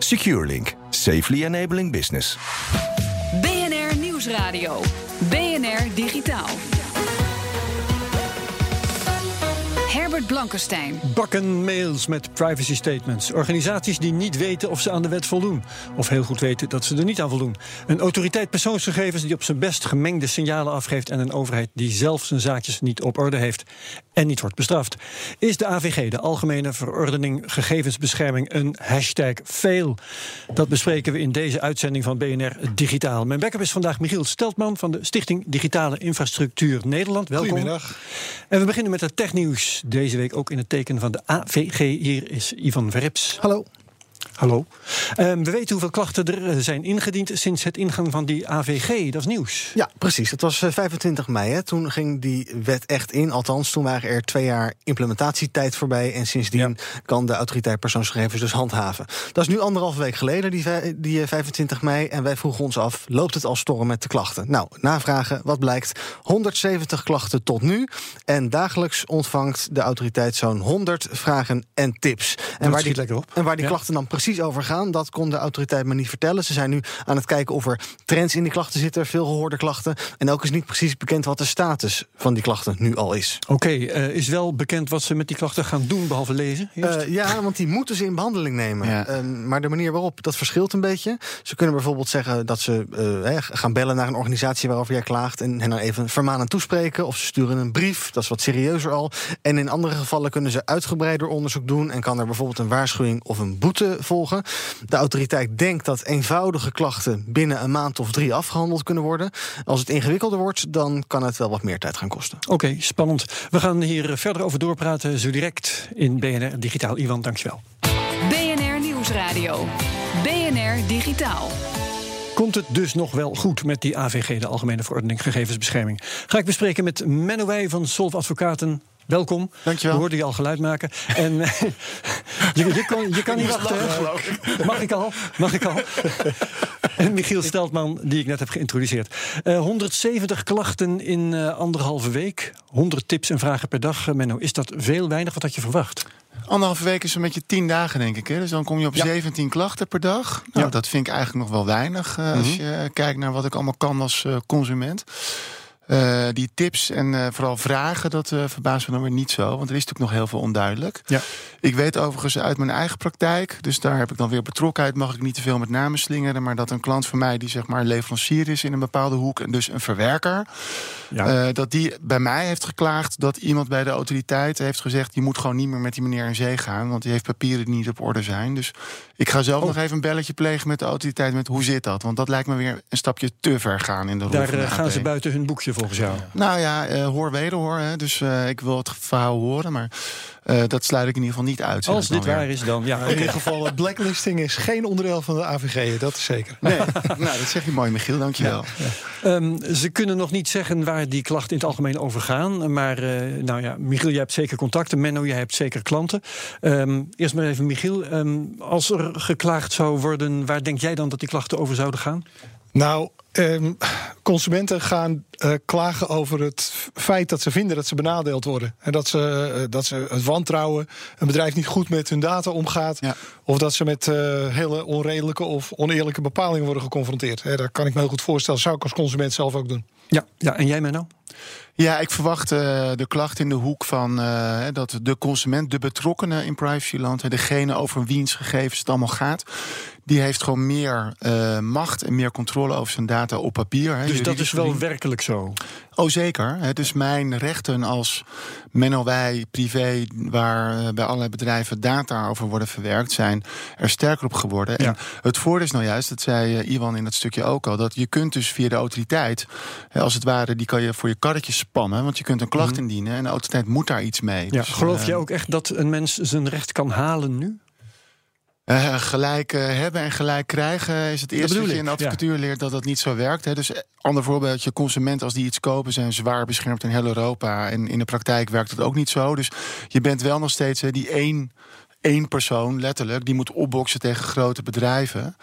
SecureLink, safely enabling business. BNR Nieuwsradio. BNR Digitaal. Herbert Blankenstein. Bakken mails met privacy statements. Organisaties die niet weten of ze aan de wet voldoen. Of heel goed weten dat ze er niet aan voldoen. Een autoriteit persoonsgegevens die op zijn best gemengde signalen afgeeft. En een overheid die zelf zijn zaakjes niet op orde heeft. En niet wordt bestraft. Is de AVG, de Algemene Verordening Gegevensbescherming, een hashtag fail? Dat bespreken we in deze uitzending van BNR Digitaal. Mijn backup is vandaag Michiel Steltman van de Stichting Digitale Infrastructuur Nederland. Welkom. Goedemiddag. En we beginnen met het technieuws. Deze week ook in het teken van de AVG. Hier is Ivan Verrips. Hallo. Hallo. Um, we weten hoeveel klachten er eh, zijn ingediend sinds het ingang van die AVG. Dat is nieuws. Ja, precies. Het was 25 eh, mei. Hè. Toen ging die wet echt in. Althans, toen waren er twee jaar implementatietijd voorbij. En sindsdien ja. kan de autoriteit persoonsgegevens dus handhaven. Dat is nu anderhalve week geleden, die, die 25 mei. En wij vroegen ons af, loopt het al storm met de klachten? Nou, navragen, wat blijkt? 170 klachten tot nu. En dagelijks ontvangt de autoriteit zo'n 100 vragen en tips. En waar, die, en waar die klachten dan precies over gaan, dat kon de autoriteit me niet vertellen. Ze zijn nu aan het kijken of er trends in die klachten zitten, veel gehoorde klachten. En ook is niet precies bekend wat de status van die klachten nu al is. Oké, eh, is wel bekend wat ze met die klachten gaan doen, behalve lezen? Eh, ja, want die moeten ze in behandeling nemen. Ja. Eh, maar de manier waarop, dat verschilt een beetje. Ze kunnen bijvoorbeeld zeggen dat ze hè, gaan bellen naar een organisatie waarover jij klaagt... en hen dan even vermanend toespreken. Of ze sturen een brief, dat is wat serieuzer al. En in andere gevallen kunnen ze uitgebreider onderzoek doen... en kan er bijvoorbeeld een waarschuwing of een boete volgen. De autoriteit denkt dat eenvoudige klachten... binnen een maand of drie afgehandeld kunnen worden. Als het ingewikkelder wordt, dan kan het wel wat meer tijd gaan kosten. Oké, spannend. We gaan hier verder over doorpraten, zo direct in BNR Digitaal. Ivan, dankjewel. BNR Nieuwsradio. BNR Digitaal. Komt het dus nog wel goed met die AVG, de Algemene Verordening Gegevensbescherming? Ga ik bespreken met Menno Wij van Solf Advocaten. Welkom. Dankjewel. We hoorden je al geluid maken. En eh, je, je, kan, je kan niet wachten. Mag ik al? Mag ik al? En Michiel Steltman, die ik net heb geïntroduceerd. Eh, 170 klachten in eh, anderhalve week. 100 tips en vragen per dag. Eh, Menno, is dat veel, weinig? Wat had je verwacht? Anderhalve week is een beetje tien dagen, denk ik. Hè? Dus dan kom je op Ja. 17 klachten per dag. Nou, Ja. dat vind ik eigenlijk nog wel weinig. eh, Als Mhm. je eh, kijkt naar wat ik allemaal kan als eh, consument. Eh, die tips en eh, vooral vragen, dat eh verbaast me dan weer niet zo. Want er is natuurlijk nog heel veel onduidelijk. Ja. Ik weet overigens uit mijn eigen praktijk, dus daar heb ik dan weer betrokkenheid, mag ik niet te veel met namen slingeren. Maar dat een klant van mij, die zeg maar leverancier is in een bepaalde hoek en dus een verwerker, Ja. dat die bij mij heeft geklaagd dat iemand bij de autoriteit heeft gezegd: je moet gewoon niet meer met die meneer in zee gaan, want die heeft papieren die niet op orde zijn. Dus ik ga zelf Oh. nog even een belletje plegen met de autoriteit met hoe zit dat? Want dat lijkt me weer een stapje te ver gaan in de rol Daar gaan ze buiten hun boekje volgens jou. Nou ja, eh, hoor wederhoor. Hè. Dus eh, ik wil het verhaal horen, maar eh, dat sluit ik in ieder geval niet uit. Als dit waar is, dan ja. In ieder geval, blacklisting is geen onderdeel van de AVG, dat is zeker. Nee, nou, dat zeg je mooi, Michiel. Dankjewel. Ehm, ze kunnen nog niet zeggen waar die klachten in het algemeen over gaan. Maar eh, nou ja, Michiel, jij hebt zeker contacten. Menno, jij hebt zeker klanten. Ehm, eerst maar even, Michiel. ehm, als er geklaagd zou worden, waar denk jij dan dat die klachten over zouden gaan? Nou, ehm, consumenten gaan eh, klagen over het feit dat ze vinden dat ze benadeeld worden. En dat ze, eh, dat ze het wantrouwen, een bedrijf niet goed met hun data omgaat. Ja. Of dat ze met eh, hele onredelijke of oneerlijke bepalingen worden geconfronteerd. Hè, dat kan ik me heel goed voorstellen. Zou ik als consument zelf ook doen. Ja, ja en jij, Menno? Ja, ik verwacht eh, de klacht in de hoek van eh, dat de consument, de betrokkenen in privacyland, hè, degene over wiens gegevens het allemaal gaat, die heeft gewoon meer eh, macht en meer controle over zijn data op papier. Hè, Dus dat is wel werkelijk zo. Oh, zeker. Het is mijn rechten als Menno Wij, privé, waar eh, bij allerlei bedrijven data over worden verwerkt, zijn er sterker op geworden. Ja. En het voordeel is nou juist, dat zei eh, Iwan in dat stukje ook al, dat je kunt dus via de autoriteit, hè, als het ware, die kan je voor je karretje spannen, want je kunt een klacht indienen en de autoriteit moet daar iets mee. Mhm. Ja, Dus, geloof jij ook echt dat een mens zijn recht kan halen nu? Eh, gelijk eh, hebben en gelijk krijgen is het eerste bedoel wat je in de ik, ja. advocatuur leert dat dat niet zo werkt. Hè. Dus eh, ander voorbeeldje, consumenten als die iets kopen zijn zwaar beschermd in heel Europa. En in de praktijk werkt het ook niet zo. Dus je bent wel nog steeds hè, die één, één persoon, letterlijk, die moet opboksen tegen grote bedrijven.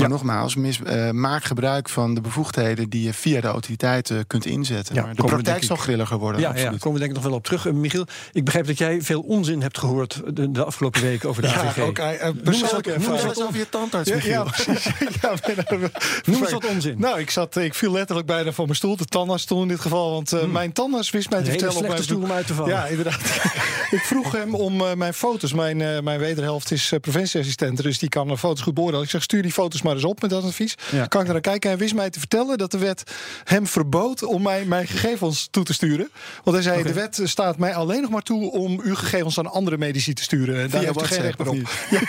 Maar Ja. nogmaals, mis, eh, maak gebruik van de bevoegdheden die je via de autoriteiten kunt inzetten. Ja, maar de praktijk zal grilliger worden. Ja, ja, absoluut. daar komen we denk ik nog wel op terug. Eh, Michiel, ik begrijp dat jij veel onzin hebt gehoord de, de afgelopen weken over de Ja, AVG. ook eh, Noem eens persoonlijke wat- noem eens ervaring. wat over je tandarts, Ja, Michiel. ja, precies. ja, ben- Noem eens wat onzin. Nou, ik, zat, ik viel letterlijk bijna van mijn stoel. De tandartsstoel in dit geval. Want eh, mijn tandarts wist mij Een te vertellen... op slechte mijn stoel om uit te vallen. Ja, inderdaad. ik vroeg hem om mijn foto's. Mijn, mijn wederhelft is preventieassistent. Dus die kan foto's goed beoordelen. Ik zeg, stuur die foto's maar eens op met dat advies. Ja. Kan ik naar kijken? Hij wist mij te vertellen dat de wet hem verbood... om mij mijn gegevens toe te sturen. Want hij zei, de wet staat mij alleen nog maar toe... om uw gegevens aan andere medici te sturen. Daar heeft u geen recht meer op. Ja.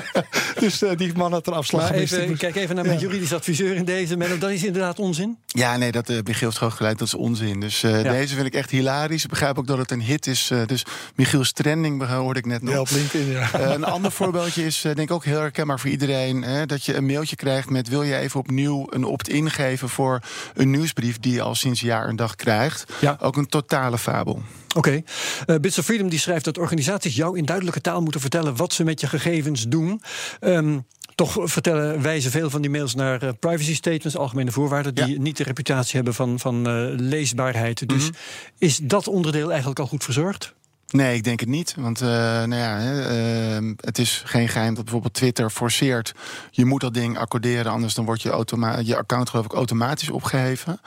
dus eh, die man had een afslag Maar gemist. even, Ik kijk even naar mijn Ja. juridisch adviseur in deze. Menno, dat is inderdaad onzin. Ja, nee, dat uh, Michiel heeft gewoon gelijk. Dat is onzin. Dus eh, Ja. deze vind ik echt hilarisch. Ik begrijp ook dat het een hit is. eh, dus Michiel's trending hoorde ik net nog. Ja, op LinkedIn, ja. Eh, een ander voorbeeldje is eh, denk ik ook heel herkenbaar voor iedereen. Hè, dat je een mailtje krijgt met wil je even opnieuw een opt-in geven voor een nieuwsbrief die je al sinds jaar en dag krijgt. Ja. Ook een totale fabel. Oké. Eh, Bits of Freedom die schrijft dat organisaties jou in duidelijke taal moeten vertellen wat ze met je gegevens doen. Ehm, toch vertellen, wijzen veel van die mails naar eh, privacy statements, algemene voorwaarden, die Ja. niet de reputatie hebben van, van eh, leesbaarheid. Dus Mhm. is dat onderdeel eigenlijk al goed verzorgd? Nee, ik denk het niet. Want eh, nou ja, hè, eh, het is geen geheim dat bijvoorbeeld Twitter forceert. Je moet dat ding accorderen, anders dan wordt je, je account geloof ik automatisch opgeheven.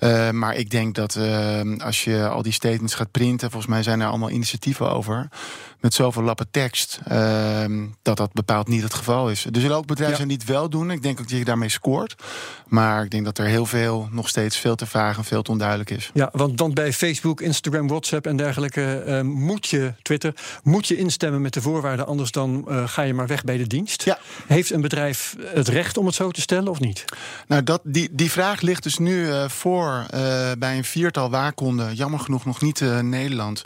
Eh, maar ik denk dat eh, als je al die statements gaat printen, volgens mij zijn er allemaal initiatieven over. Met zoveel lappen tekst, eh, dat dat bepaald niet het geval is. Er zullen ook bedrijven Ja. zijn die het wel doen. Ik denk ook dat je daarmee scoort. Maar ik denk dat er heel veel, nog steeds veel te vaag en veel te onduidelijk is. Ja, want dan bij Facebook, Instagram, WhatsApp en dergelijke eh, moet je, Twitter, moet je instemmen met de voorwaarden, anders dan eh, ga je maar weg bij de dienst. Ja. Heeft een bedrijf het recht om het zo te stellen of niet? Nou, dat, die, die vraag ligt dus nu eh, eh, bij een viertal waakhonden. Jammer genoeg nog niet eh, Nederland.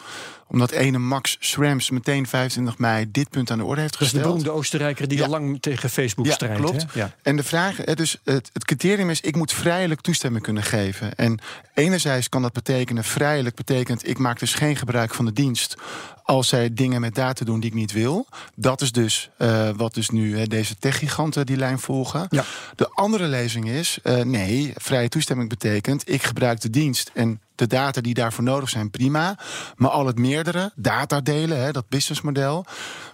Omdat ene Max Schrems meteen 25 mei dit punt aan de orde heeft Dat is de gesteld. beroemde Oostenrijker die Ja. al lang tegen Facebook Ja, strijdt. klopt. hè? Ja. En de vraag, dus het, het criterium is, ik moet vrijelijk toestemming kunnen geven. En enerzijds kan dat betekenen, vrijelijk betekent, ik maak dus geen gebruik van de dienst als zij dingen met data doen die ik niet wil. Dat is dus eh, wat dus nu hè, deze techgiganten die lijn volgen. Ja. De andere lezing is, eh, nee, vrije toestemming betekent, ik gebruik de dienst en de data die daarvoor nodig zijn, prima. Maar al het meerdere, data delen, hè, dat businessmodel,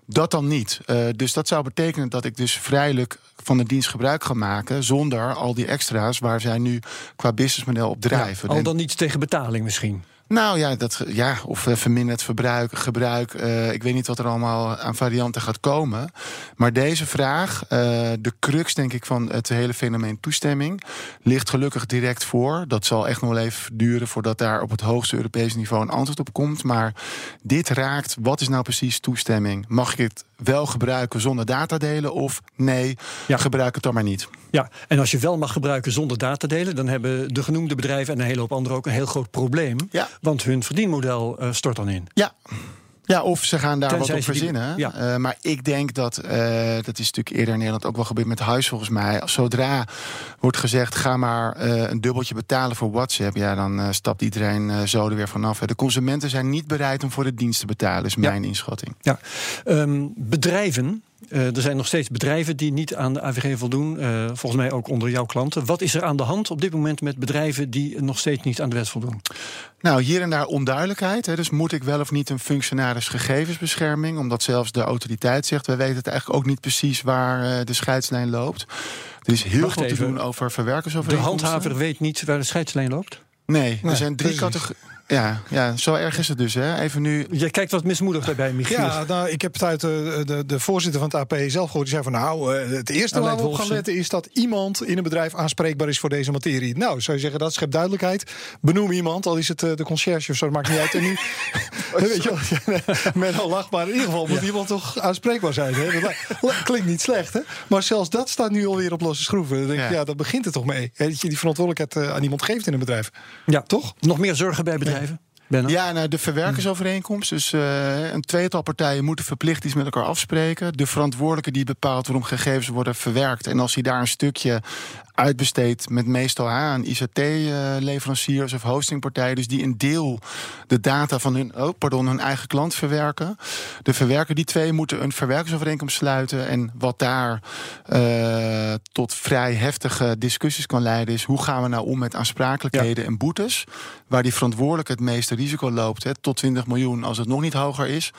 dat dan niet. Eh, dus dat zou betekenen dat ik dus vrijelijk van de dienst gebruik ga maken... zonder al die extra's waar zij nu qua businessmodel op drijven. Al dan niet tegen betaling misschien. Nou ja, dat, ja of verminderd verbruik, gebruik. eh, ik weet niet wat er allemaal aan varianten gaat komen. Maar deze vraag, eh, de crux denk ik van het hele fenomeen toestemming... ligt gelukkig direct voor. Dat zal echt nog wel even duren voordat daar op het hoogste Europese niveau... een antwoord op komt. Maar dit raakt, wat is nou precies toestemming? Mag ik het wel gebruiken zonder data delen of nee, Ja. gebruik het dan maar niet? Ja, en als je wel mag gebruiken zonder data delen, dan hebben de genoemde bedrijven en een hele hoop anderen ook een heel groot probleem. Ja. Want hun verdienmodel eh, stort dan in. Ja. Ja, of ze gaan daar Tenzij wat op die- verzinnen. ja. Eh, maar ik denk dat, eh, dat is natuurlijk eerder in Nederland ook wel gebeurd met huis volgens mij. Zodra wordt gezegd, ga maar eh, een dubbeltje betalen voor WhatsApp. Ja, dan stapt iedereen zo er weer vanaf. hè. De consumenten zijn niet bereid om voor de dienst te betalen, is Ja. mijn inschatting. Ja. Ehm, bedrijven, eh, er zijn nog steeds bedrijven die niet aan de AVG voldoen. eh, volgens mij ook onder jouw klanten. Wat is er aan de hand op dit moment met bedrijven die nog steeds niet aan de wet voldoen? Nou, hier en daar onduidelijkheid. Hè. Dus moet ik wel of niet een functionaris gegevensbescherming? Omdat zelfs de autoriteit zegt, wij weten het eigenlijk ook niet precies waar eh, de scheidslijn loopt. Er is heel Wacht veel te doen over De verwerkersovereenkomsten. handhaver weet niet waar de scheidslijn loopt. Nee, er Nee, zijn drie categorieën. Ja, ja, zo erg is het dus. Hè. Even nu. Je kijkt wat mismoedig daarbij, Michiel. Ja, nou, ik heb het uit de, de, de voorzitter van het AP zelf gehoord. Die zei van nou, eh, het eerste Aleid waar we op gaan letten is dat iemand in een bedrijf aanspreekbaar is voor deze materie. Nou, zou je zeggen, dat schept duidelijkheid. Benoem iemand, al is het eh, de conciërge of zo, dat maakt niet uit. En nu, weet je men al lacht, maar in ieder geval moet iemand toch aanspreekbaar zijn. Hè? Dat klinkt niet slecht, hè? Maar zelfs dat staat nu alweer op losse schroeven. Dan denk ik, Ja. ja, dat begint er toch mee. Hè? Dat je die verantwoordelijkheid eh, aan iemand geeft in een bedrijf. Ja. Toch? Nog meer zorgen bij bedrijven? Benno? Ja, nou, de verwerkersovereenkomst. Dus eh, een tweetal partijen moeten verplicht iets met elkaar afspreken. De verantwoordelijke die bepaalt waarom gegevens worden verwerkt. En als hij daar een stukje uitbesteedt met meestal aan ICT-leveranciers of hostingpartijen. Dus die een deel de data van hun, oh, pardon, hun eigen klant verwerken. De verwerker, die twee, moeten een verwerkersovereenkomst sluiten. En wat daar eh, tot vrij heftige discussies kan leiden, is hoe gaan we nou om met aansprakelijkheden en boetes. Waar die verantwoordelijke het meeste risico loopt, hè, tot 20 miljoen als het nog niet hoger is.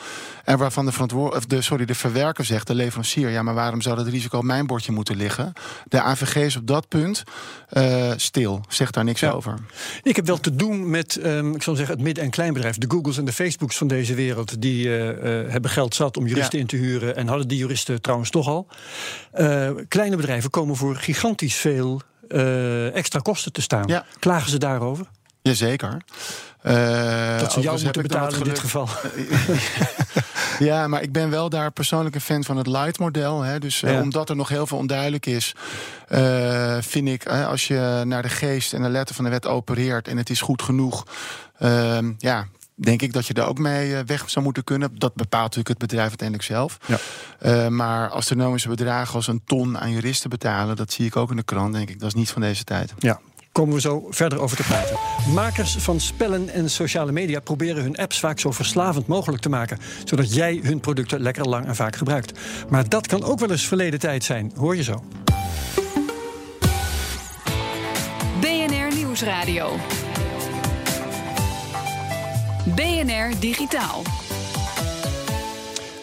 En waarvan de, verantwoord, of de, sorry, de verwerker zegt, de leverancier, ja, maar waarom zou dat risico op mijn bordje moeten liggen? De AVG is op dat punt eh, stil, zegt daar niks Ja. over. Ik heb wel te doen met, ehm, ik zal zeggen, het midden- en kleinbedrijf. De Googles en de Facebooks van deze wereld. Die eh, eh, hebben geld zat om juristen Ja. in te huren. En hadden die juristen trouwens toch al. Kleine bedrijven komen voor gigantisch veel extra kosten te staan. Ja. Klagen ze daarover? Jazeker. Dat ze jou moeten betalen in dit geval. Ja, maar ik ben wel daar persoonlijk een fan van het light model. Hè. Dus eh, Ja. omdat er nog heel veel onduidelijk is, eh, vind ik, eh, als je naar de geest en de letter van de wet opereert en het is goed genoeg, ehm, ja. Denk ik dat je daar ook mee weg zou moeten kunnen. Dat bepaalt natuurlijk het bedrijf uiteindelijk zelf. Ja. Maar astronomische bedragen als een ton aan juristen betalen, dat zie ik ook in de krant. Denk ik, dat is niet van deze tijd. Ja, komen we zo verder over te praten. Makers van spellen en sociale media proberen hun apps vaak zo verslavend mogelijk te maken, zodat jij hun producten lekker lang en vaak gebruikt. Maar dat kan ook wel eens verleden tijd zijn, hoor je zo. BNR Nieuwsradio. BNR Digitaal.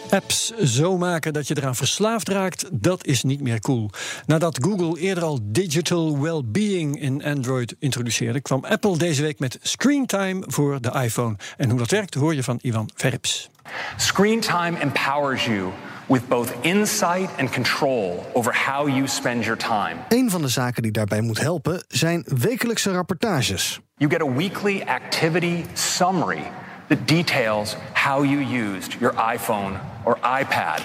Apps zo maken dat je eraan verslaafd raakt, dat is niet meer cool. Nadat Google eerder al digital well-being in Android introduceerde, kwam Apple deze week met Screen Time voor de iPhone. En hoe dat werkt, hoor je van Ivan Verrips. Screen time empowers you with both insight and control over how you spend your time. Een van de zaken die daarbij moet helpen zijn wekelijkse rapportages. You get a weekly activity summary that details how you used your iPhone or iPad.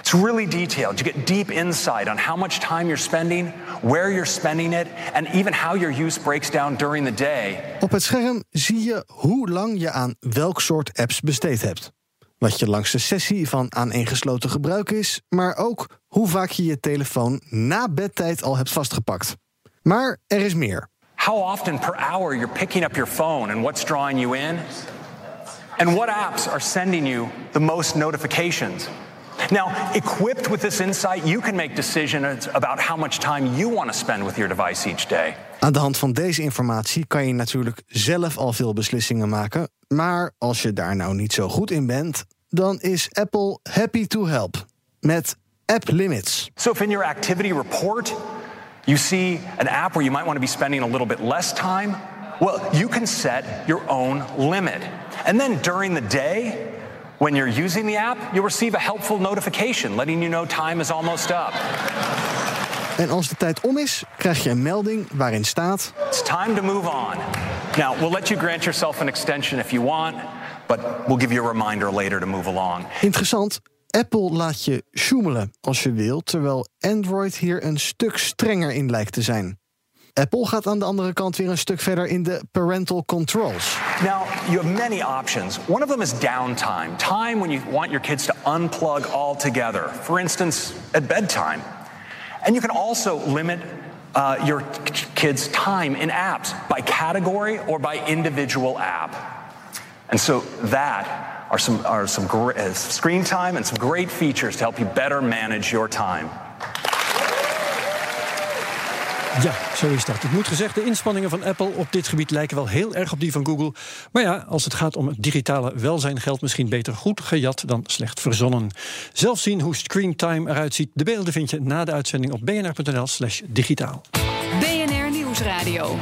It's really detailed. You get deep insight on how much time you're spending, where you're spending it, and even how your use breaks down during the day. Op het scherm zie je hoe lang je aan welk soort apps besteed hebt. Wat je langste sessie van aaneengesloten gebruik is, maar ook hoe vaak je je telefoon na bedtijd al hebt vastgepakt. Maar er is meer. How often per hour you're picking up your phone and what's drawing you in? And what apps are sending you the most notifications? Now, equipped with this insight, you can make decisions about how much time you want to spend with your device each day. Aan de hand van deze informatie kan je natuurlijk zelf al veel beslissingen maken. Maar als je daar nou niet zo goed in bent, dan is Apple happy to help. Met App Limits. So, if in your activity report you see an app where you might want to be spending a little bit less time, well, you can set your own limit. And then during the day, when you're using the app, you'll receive a helpful notification letting you know time is almost up. En als de tijd om is, krijg je een melding waarin staat... It's time to move on. Now, we'll let you grant yourself an extension if you want, but we'll give you a reminder later to move along. Interessant, Apple laat je sjoemelen als je wil... terwijl Android hier een stuk strenger in lijkt te zijn. Apple gaat aan de andere kant weer een stuk verder in de parental controls. Now, you have many options. One of them is downtime, time when you want your kids to unplug altogether, for instance, at bedtime. And you can also limit uh, your kids' time in apps by category or by individual app. And so that are some, are some gr- uh, screen time and some great features to help you better manage your time. Ja, zo is dat. Het moet gezegd, de inspanningen van Apple op dit gebied lijken wel heel erg op die van Google. Maar ja, als het gaat om digitale welzijn geldt misschien beter goed gejat dan slecht verzonnen. Zelf zien hoe screentime eruit ziet. De beelden vind je na de uitzending op bnr.nl slash digitaal. BNR Nieuwsradio.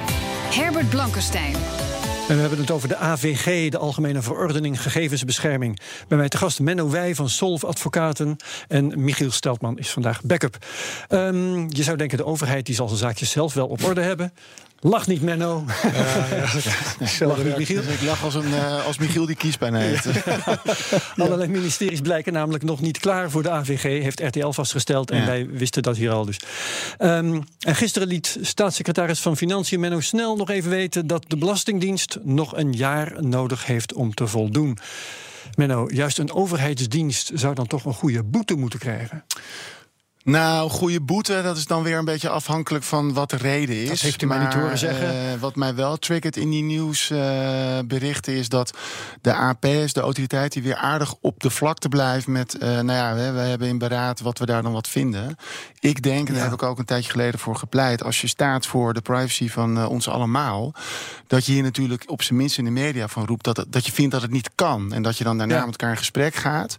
Herbert Blankenstein. En we hebben het over de AVG, de Algemene Verordening Gegevensbescherming. Bij mij te gast Menno Wij van Solf Advocaten en Michiel Steltman is vandaag backup. Ehm, je zou denken, de overheid die zal zijn zaakjes zelf wel op orde hebben. Lach niet, Menno. Lach niet, Michiel. Dus ik lach als, een, eh, als Michiel die kiespijn heeft. Allerlei ministeries blijken namelijk nog niet klaar voor de AVG, heeft RTL vastgesteld. En Ja. wij wisten dat hier al dus. Ehm, en gisteren liet staatssecretaris van Financiën Menno Snel nog even weten dat de Belastingdienst nog een jaar nodig heeft om te voldoen. Menno, juist een overheidsdienst zou dan toch een goede boete moeten krijgen. Nou, goede boete, dat is dan weer een beetje afhankelijk van wat de reden is. Dat heeft u mij niet horen zeggen. eh, wat mij wel triggert in die nieuwsberichten is dat de APS, de autoriteit, die weer aardig op de vlakte blijft met, eh, nou ja, we, we hebben in beraad wat we daar dan wat vinden. Ik denk, en daar heb ik ook een tijdje geleden voor gepleit, als je staat voor de privacy van eh, ons allemaal, dat je hier natuurlijk op zijn minst in de media van roept dat, het- dat je vindt dat het niet kan. En dat je dan daarna Ja. met elkaar in gesprek gaat.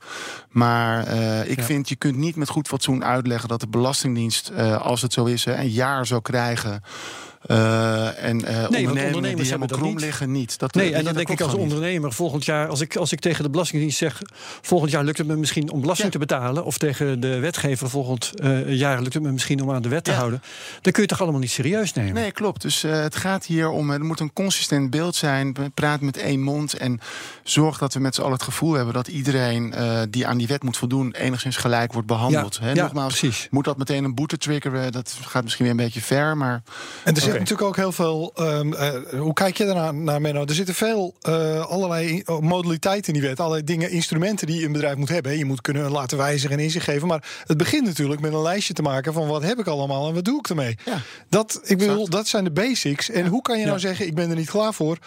Maar eh, ik Ja. vind, je kunt niet met goed fatsoen uitleggen dat de Belastingdienst, eh, als het zo is, een jaar zou krijgen. Eh, en eh die ondernemers hebben dat krom niet. liggen niet. Dat, Nee, weet en dan denk ik als niet. ondernemer volgend jaar, als ik, als ik tegen de Belastingdienst zeg, volgend jaar lukt het me misschien om belasting Ja. te betalen, of tegen de wetgever volgend eh, jaar lukt het me misschien om aan de wet te houden, dan kun je toch allemaal niet serieus nemen. Nee, klopt. Dus eh, het gaat hier om, er moet een consistent beeld zijn. Praat met één mond en zorg dat we met z'n allen het gevoel hebben dat iedereen eh, die aan die wet moet voldoen enigszins gelijk wordt behandeld. Ja, Hè, ja, nogmaals, precies. moet dat meteen een boete triggeren? Dat gaat misschien weer een beetje ver, maar En er natuurlijk ook heel veel. ehm, eh, hoe kijk je daarnaar, naar Menno? Er zitten veel eh, allerlei modaliteiten in die wet. Allerlei dingen, instrumenten die een bedrijf moet hebben. Je moet kunnen laten wijzigen en inzicht geven. Maar het begint natuurlijk met een lijstje te maken van wat heb ik allemaal en wat doe ik ermee. Ja, Dat, ik bedoel, dat zijn de basics. En hoe kan je nou zeggen, ik ben er niet klaar voor?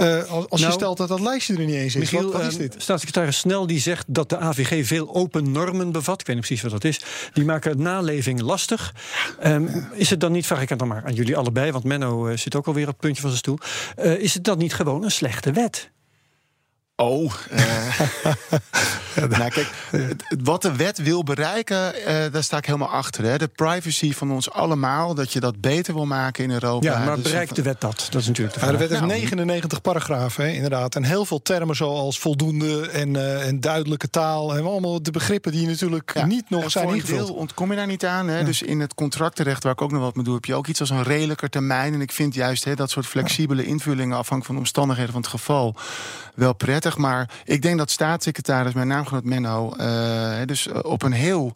Eh, als als je Nou, stelt dat dat lijstje er niet eens is. Michiel, wat, wat is eh, dit? staatssecretaris Snel die zegt dat de AVG veel open normen bevat. Ik weet niet precies wat dat is. Die maken naleving lastig. Ehm, is het dan niet, vraag ik het dan maar aan jullie allebei, want Menno eh, zit ook alweer op het puntje van zijn stoel. Eh, is het dan niet gewoon een slechte wet? Oh. eh, nou, kijk, wat de wet wil bereiken, eh, daar sta ik helemaal achter. Hè. De privacy van ons allemaal, dat je dat beter wil maken in Europa. Ja, maar Dus- bereikt de wet dat? Dat is natuurlijk de Ja, vraag. de wet heeft Nou, 99 paragrafen, hè, inderdaad. En heel veel termen zoals voldoende en, eh, en duidelijke taal. En allemaal de begrippen die natuurlijk Ja, niet nog zijn ingevuld. deel ontkom je daar niet aan. Hè? Dus in het contractenrecht, waar ik ook nog wat mee doe, heb je ook iets als een redelijker termijn. En ik vind juist hè, dat soort flexibele invullingen, afhankelijk van de omstandigheden van het geval, wel prettig. Maar ik denk dat staatssecretaris, mijn naamgenoot Menno, eh, dus eh, op een heel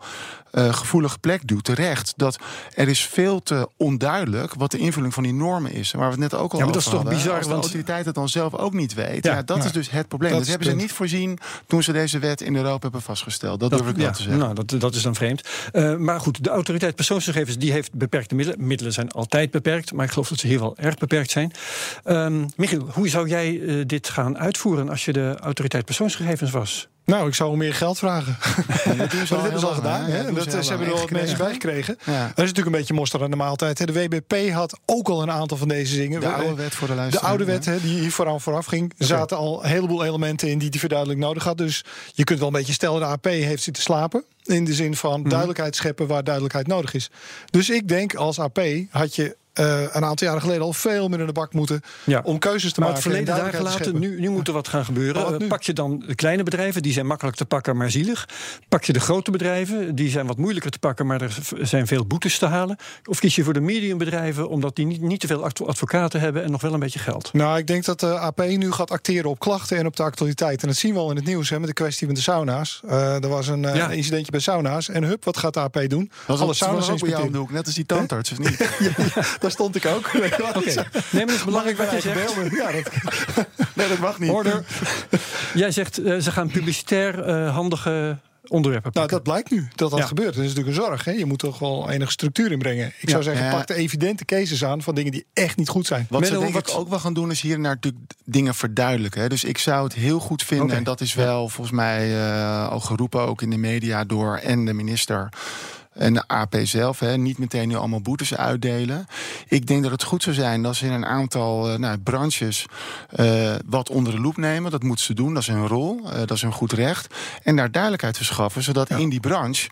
eh, gevoelige plek doet, terecht. Dat er is veel te onduidelijk wat de invulling van die normen is. Waar we het net ook al Ja, maar over dat is toch hadden. bizar, Als de want- autoriteit het dan zelf ook niet weet. Ja, Ja, dat ja. is dus het probleem. Dat hebben ze niet voorzien toen ze deze wet in Europa hebben vastgesteld. Dat, durf ik wel te zeggen. Nou, dat, dat is dan vreemd. Maar goed, de autoriteit persoonsgegevens die heeft beperkte middelen. Middelen zijn altijd beperkt, maar ik geloof dat ze hier wel erg beperkt zijn. Ehm, Michiel, hoe zou jij dit gaan uitvoeren als je de autoriteit persoonsgegevens was? Nou, ik zou om meer geld vragen. Ja, dat hebben ze al lang, gedaan. hè? Dat ze heel hebben er lang. wel wat mensen Gekregen. bij gekregen. Ja. Dat is natuurlijk een beetje mosterd aan de maaltijd. hè. De WBP had ook al een aantal van deze dingen. De We- oude wet voor de De luisteraar. oude wet hè, die hier vooraan vooraf ging, er zaten al een heleboel elementen in die die verduidelijking nodig had. Dus je kunt wel een beetje stellen, de AP heeft zitten slapen. In de zin van Mhm. duidelijkheid scheppen waar duidelijkheid nodig is. Dus ik denk, als AP had je eh, een aantal jaren geleden al veel meer in de bak moeten Ja. om keuzes te Maar maken. het verleden en daar duidelijkheid te gelaten, scheppen. nu, nu moet er wat gaan gebeuren. Maar wat Eh, nu? pak je dan de kleine bedrijven, die zijn makkelijk te pakken, maar zielig. Pak je de grote bedrijven, die zijn wat moeilijker te pakken, maar er zijn veel boetes te halen. Of kies je voor de mediumbedrijven, omdat die niet, niet te veel advo- advocaten hebben en nog wel een beetje geld. Nou, ik denk dat de AP nu gaat acteren op klachten en op de actualiteit. En dat zien we al in het nieuws hè, met de kwestie met de sauna's. Eh, er was een eh, Ja. incidentje bij sauna's. En hup, wat gaat de AP doen? Dat Alle sauna's ook bij jou hoek, net als die tandarts, of niet? Daar stond ik ook. Oké, nee, maar het is belangrijk wat je zegt. Ja, dat, Nee, dat mag niet. Order. Jij zegt, eh, ze gaan publicitair eh, handige onderwerpen nou, pakken. dat blijkt nu dat dat Ja. gebeurt. Dat is natuurlijk een zorg. Hè? Je moet toch wel enige structuur inbrengen. Ik zou zeggen, pak de evidente cases aan van dingen die echt niet goed zijn. Wat ze denk wat- ik ook wel gaan doen, is hier naar natuurlijk dingen verduidelijken. Hè. Dus ik zou het heel goed vinden, en dat is wel volgens mij eh, al geroepen, ook in de media door en de minister. En de AP zelf, hè, niet meteen nu allemaal boetes uitdelen. Ik denk dat het goed zou zijn dat ze in een aantal eh, nou, branches eh, wat onder de loep nemen. Dat moeten ze doen, dat is hun rol, eh, dat is hun goed recht. En daar duidelijkheid verschaffen, zodat in die branche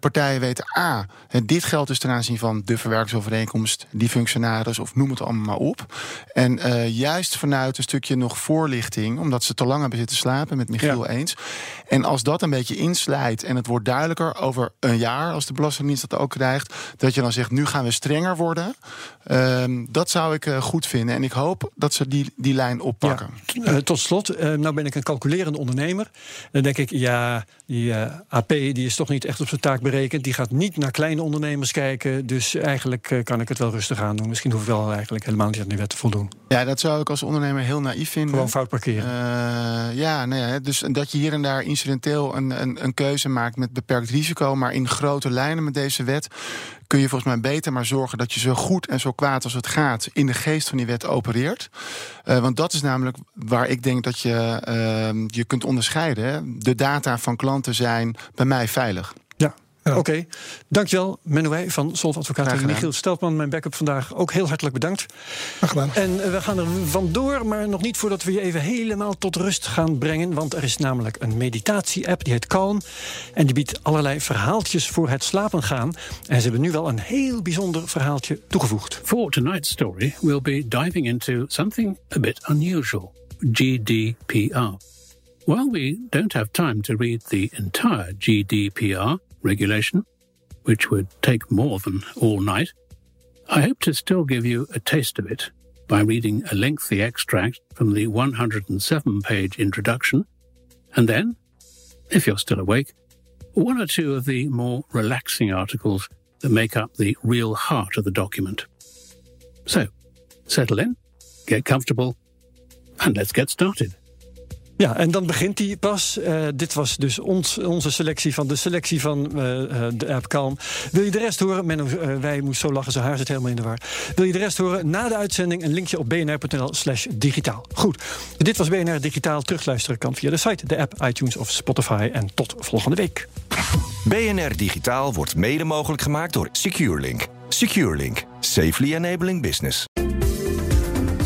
partijen weten: A, eh, dit geldt dus ten aanzien van de verwerkingsovereenkomst, die functionaris of noem het allemaal maar op. En juist vanuit een stukje nog voorlichting, omdat ze te lang hebben zitten slapen, met Michiel eens. En als dat een beetje inslijt en het wordt duidelijker over een jaar, als de de Belastingdienst dat ook krijgt, dat je dan zegt: nu gaan we strenger worden. Ehm, dat zou ik eh, goed vinden. En ik hoop dat ze die, die lijn oppakken. Ja. tot slot, uh, nou ben ik een calculerende ondernemer. Dan denk ik, ja, die AP die is toch niet echt op zijn taak berekend. Die gaat niet naar kleine ondernemers kijken. Dus eigenlijk kan ik het wel rustig aan doen. Misschien hoef ik wel eigenlijk helemaal niet aan die wet te voldoen. Ja, dat zou ik als ondernemer heel naïef vinden. Gewoon fout parkeren. ja, nee, nou dus dat je hier en daar incidenteel een, een, een keuze maakt met beperkt risico. Maar in grote lijnen met deze wet kun je volgens mij beter maar zorgen dat je zo goed en zo kwaad als het gaat in de geest van die wet opereert. Uh, want dat is namelijk waar ik denk dat je uh, je kunt onderscheiden. De data van klanten zijn bij mij veilig. Ja. Oké, okay. dankjewel Menuij van Solf Advocaat en Michiel Steltman, mijn backup vandaag. Ook heel hartelijk bedankt. gedaan. En we gaan er vandoor, maar nog niet voordat we je even helemaal tot rust gaan brengen. Want er is namelijk een meditatie-app, die heet Calm. En die biedt allerlei verhaaltjes voor het slapen gaan. En ze hebben nu wel een heel bijzonder verhaaltje toegevoegd. For tonight's story, we'll be diving into something a bit unusual. GDPR. While we don't have time to read the entire GDPR, regulation, which would take more than all night, I hope to still give you a taste of it by reading a lengthy extract from the 107 page introduction, and then, if you're still awake, one or two of the more relaxing articles that make up the real heart of the document. So, settle in, get comfortable, and let's get started. Ja, en dan begint hij pas. Uh, dit was dus ons, onze selectie van de selectie van uh, de app Calm. Wil je de rest horen? Wij moest zo lachen, zijn haar zit helemaal in de war. Wil je de rest horen? Na de uitzending een linkje op bnr.nl slash digitaal. Goed, dit was BNR Digitaal. Terugluisteren kan via de site, de app, iTunes of Spotify. En tot volgende week. BNR Digitaal wordt mede mogelijk gemaakt door SecureLink. SecureLink. Safely enabling business.